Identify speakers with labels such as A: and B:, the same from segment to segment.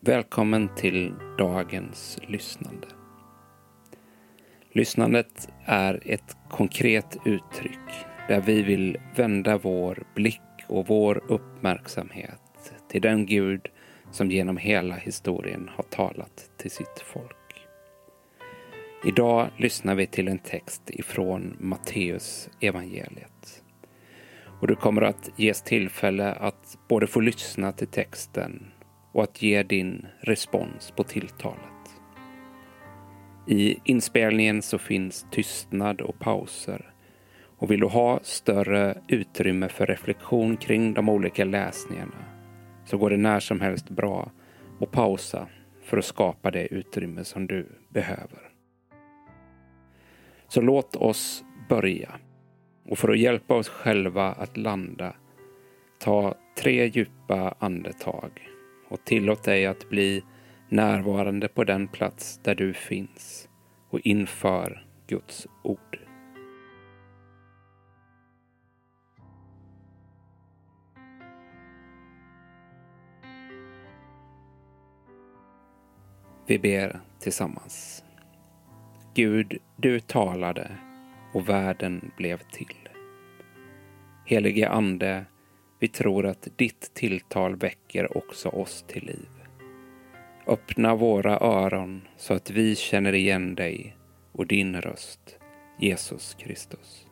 A: Välkommen till dagens lyssnande. Lyssnandet är ett konkret uttryck där vi vill vända vår blick och vår uppmärksamhet till den Gud som genom hela historien har talat till sitt folk. Idag lyssnar vi till en text ifrån Matteus evangeliet. Och du kommer att ges tillfälle att både få lyssna till texten och att ge din respons på tilltalet. I inspelningen så finns tystnad och pauser. Och vill du ha större utrymme för reflektion kring de olika läsningarna så går det när som helst bra att pausa för att skapa det utrymme som du behöver. Så låt oss börja. Och för att hjälpa oss själva att landa, ta tre djupa andetag och tillåt dig att bli närvarande på den plats där du finns och inför Guds ord. Vi ber tillsammans. Gud, du talade och världen blev till. Helige Ande, vi tror att ditt tilltal väcker också oss till liv. Öppna våra öron så att vi känner igen dig och din röst, Jesus Kristus.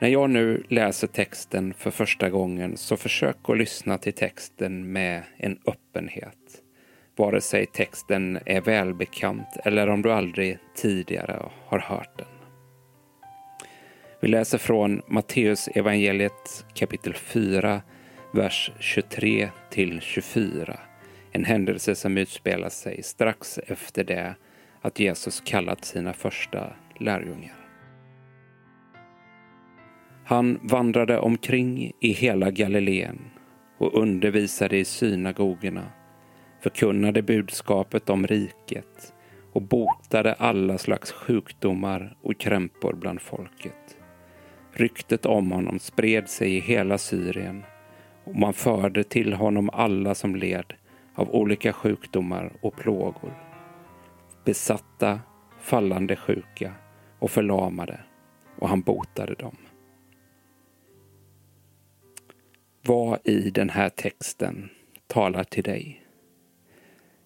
A: När jag nu läser texten för första gången så försök att lyssna till texten med en öppenhet. Vare sig texten är välbekant eller om du aldrig tidigare har hört den. Vi läser från Matteus evangeliet kapitel 4, vers 23 till 24. En händelse som utspelar sig strax efter det att Jesus kallat sina första lärjungar. Han vandrade omkring i hela Galileen och undervisade i synagogorna, förkunnade budskapet om riket och botade alla slags sjukdomar och krämpor bland folket. Ryktet om honom spred sig i hela Syrien och man förde till honom alla som led av olika sjukdomar och plågor. Besatta, fallande sjuka och förlamade och han botade dem. Vad i den här texten talar till dig?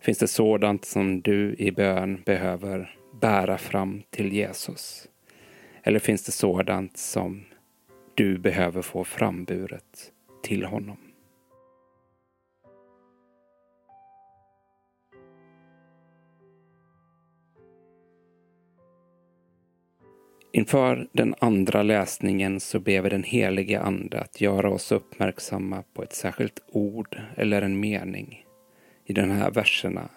A: Finns det sådant som du i bön behöver bära fram till Jesus? Eller finns det sådant som du behöver få framburet till honom? Inför den andra läsningen så ber vi den helige Ande att göra oss uppmärksamma på ett särskilt ord eller en mening i de här verserna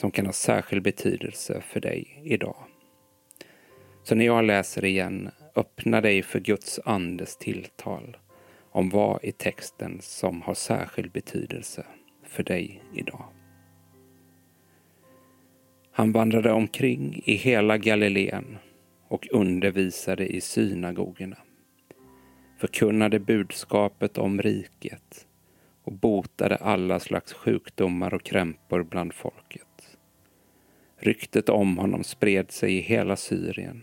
A: som kan ha särskild betydelse för dig idag. Så när jag läser igen, öppna dig för Guds andes tilltal om vad i texten som har särskild betydelse för dig idag. Han vandrade omkring i hela Galileen och undervisade i synagogorna, förkunnade budskapet om riket och botade alla slags sjukdomar och krämpor bland folket. Ryktet om honom spred sig i hela Syrien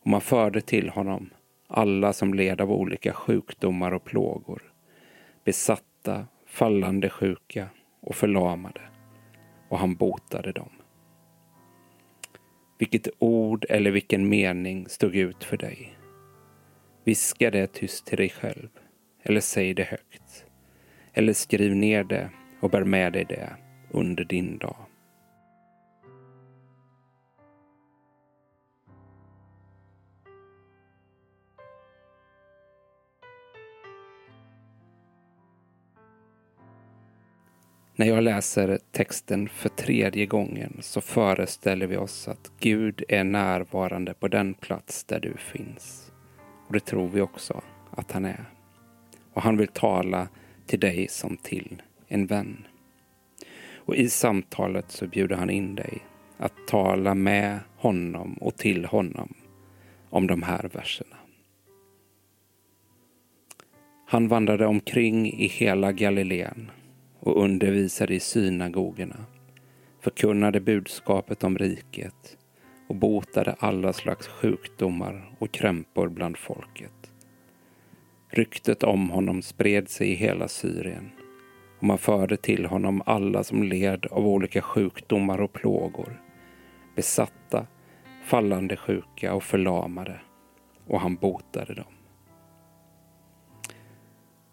A: och man förde till honom alla som led av olika sjukdomar och plågor, besatta, fallande sjuka och förlamade, och han botade dem. Vilket ord eller vilken mening stod ut för dig? Viska det tyst till dig själv, eller säg det högt. Eller skriv ner det och bär med dig det under din dag. När jag läser texten för tredje gången så föreställer vi oss att Gud är närvarande på den plats där du finns. Och det tror vi också att han är. Och han vill tala till dig som till en vän. Och i samtalet så bjuder han in dig att tala med honom och till honom om de här verserna. Han vandrade omkring i hela Galileen och undervisade i synagogorna, förkunnade budskapet om riket och botade alla slags sjukdomar och krämpor bland folket. Ryktet om honom spred sig i hela Syrien och man förde till honom alla som led av olika sjukdomar och plågor, besatta, fallande sjuka och förlamade, och han botade dem.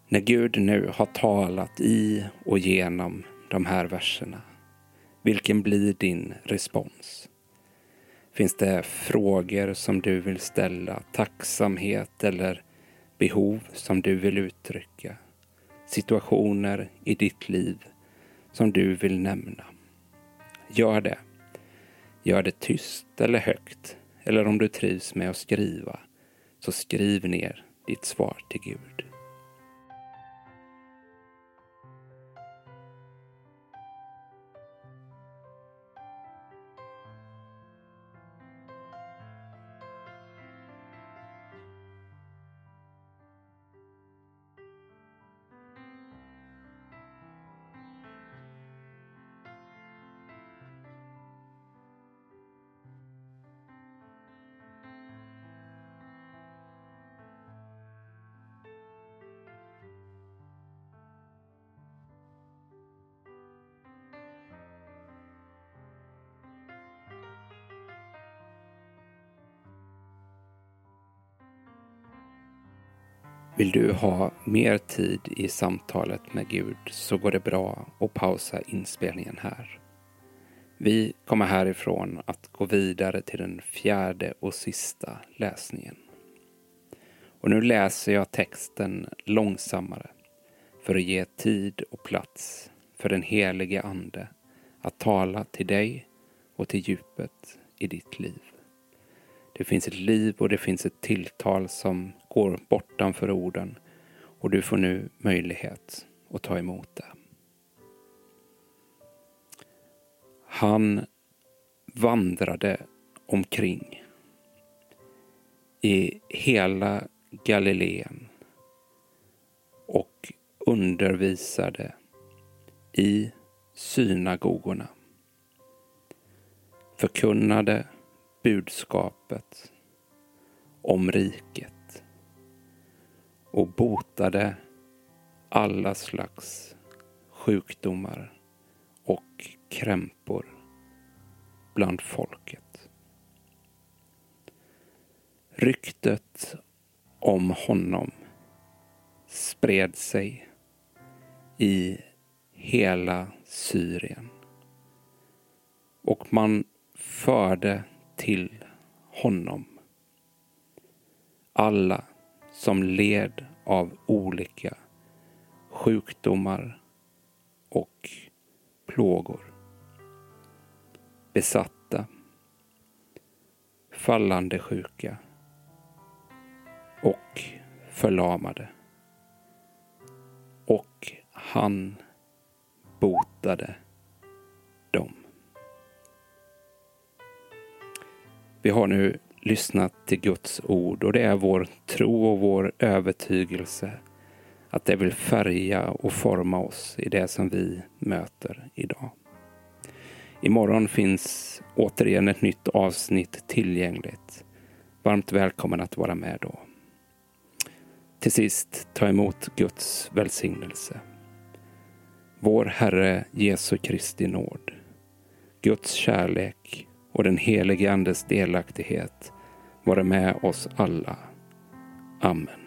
A: När Gud nu har talat i och genom de här verserna, vilken blir din respons? Finns det frågor som du vill ställa, tacksamhet eller behov som du vill uttrycka? Situationer i ditt liv som du vill nämna? Gör det. Gör det tyst eller högt, eller om du trivs med att skriva, så skriv ner ditt svar till Gud. Vill du ha mer tid i samtalet med Gud så går det bra att pausa inspelningen här. Vi kommer härifrån att gå vidare till den fjärde och sista läsningen. Och nu läser jag texten långsammare för att ge tid och plats för den helige Ande att tala till dig och till djupet i ditt liv. Det finns ett liv och det finns ett tilltal som går bortanför orden och du får nu möjlighet att ta emot det. Han vandrade omkring i hela Galileen och undervisade i synagogorna, förkunnade budskapet om riket och botade alla slags sjukdomar och krämpor bland folket. Ryktet om honom spred sig i hela Syrien och man förde till honom. Alla som led av olika sjukdomar och plågor. Besatta, fallande sjuka och förlamade. Och han botade dem. Vi har nu lyssnat till Guds ord och det är vår tro och vår övertygelse att det vill färga och forma oss i det som vi möter idag. Imorgon finns återigen ett nytt avsnitt tillgängligt. Varmt välkommen att vara med då. Till sist, ta emot Guds välsignelse. Vår Herre Jesu Kristi nåd, Guds kärlek och den helige Andes delaktighet vara med oss alla. Amen.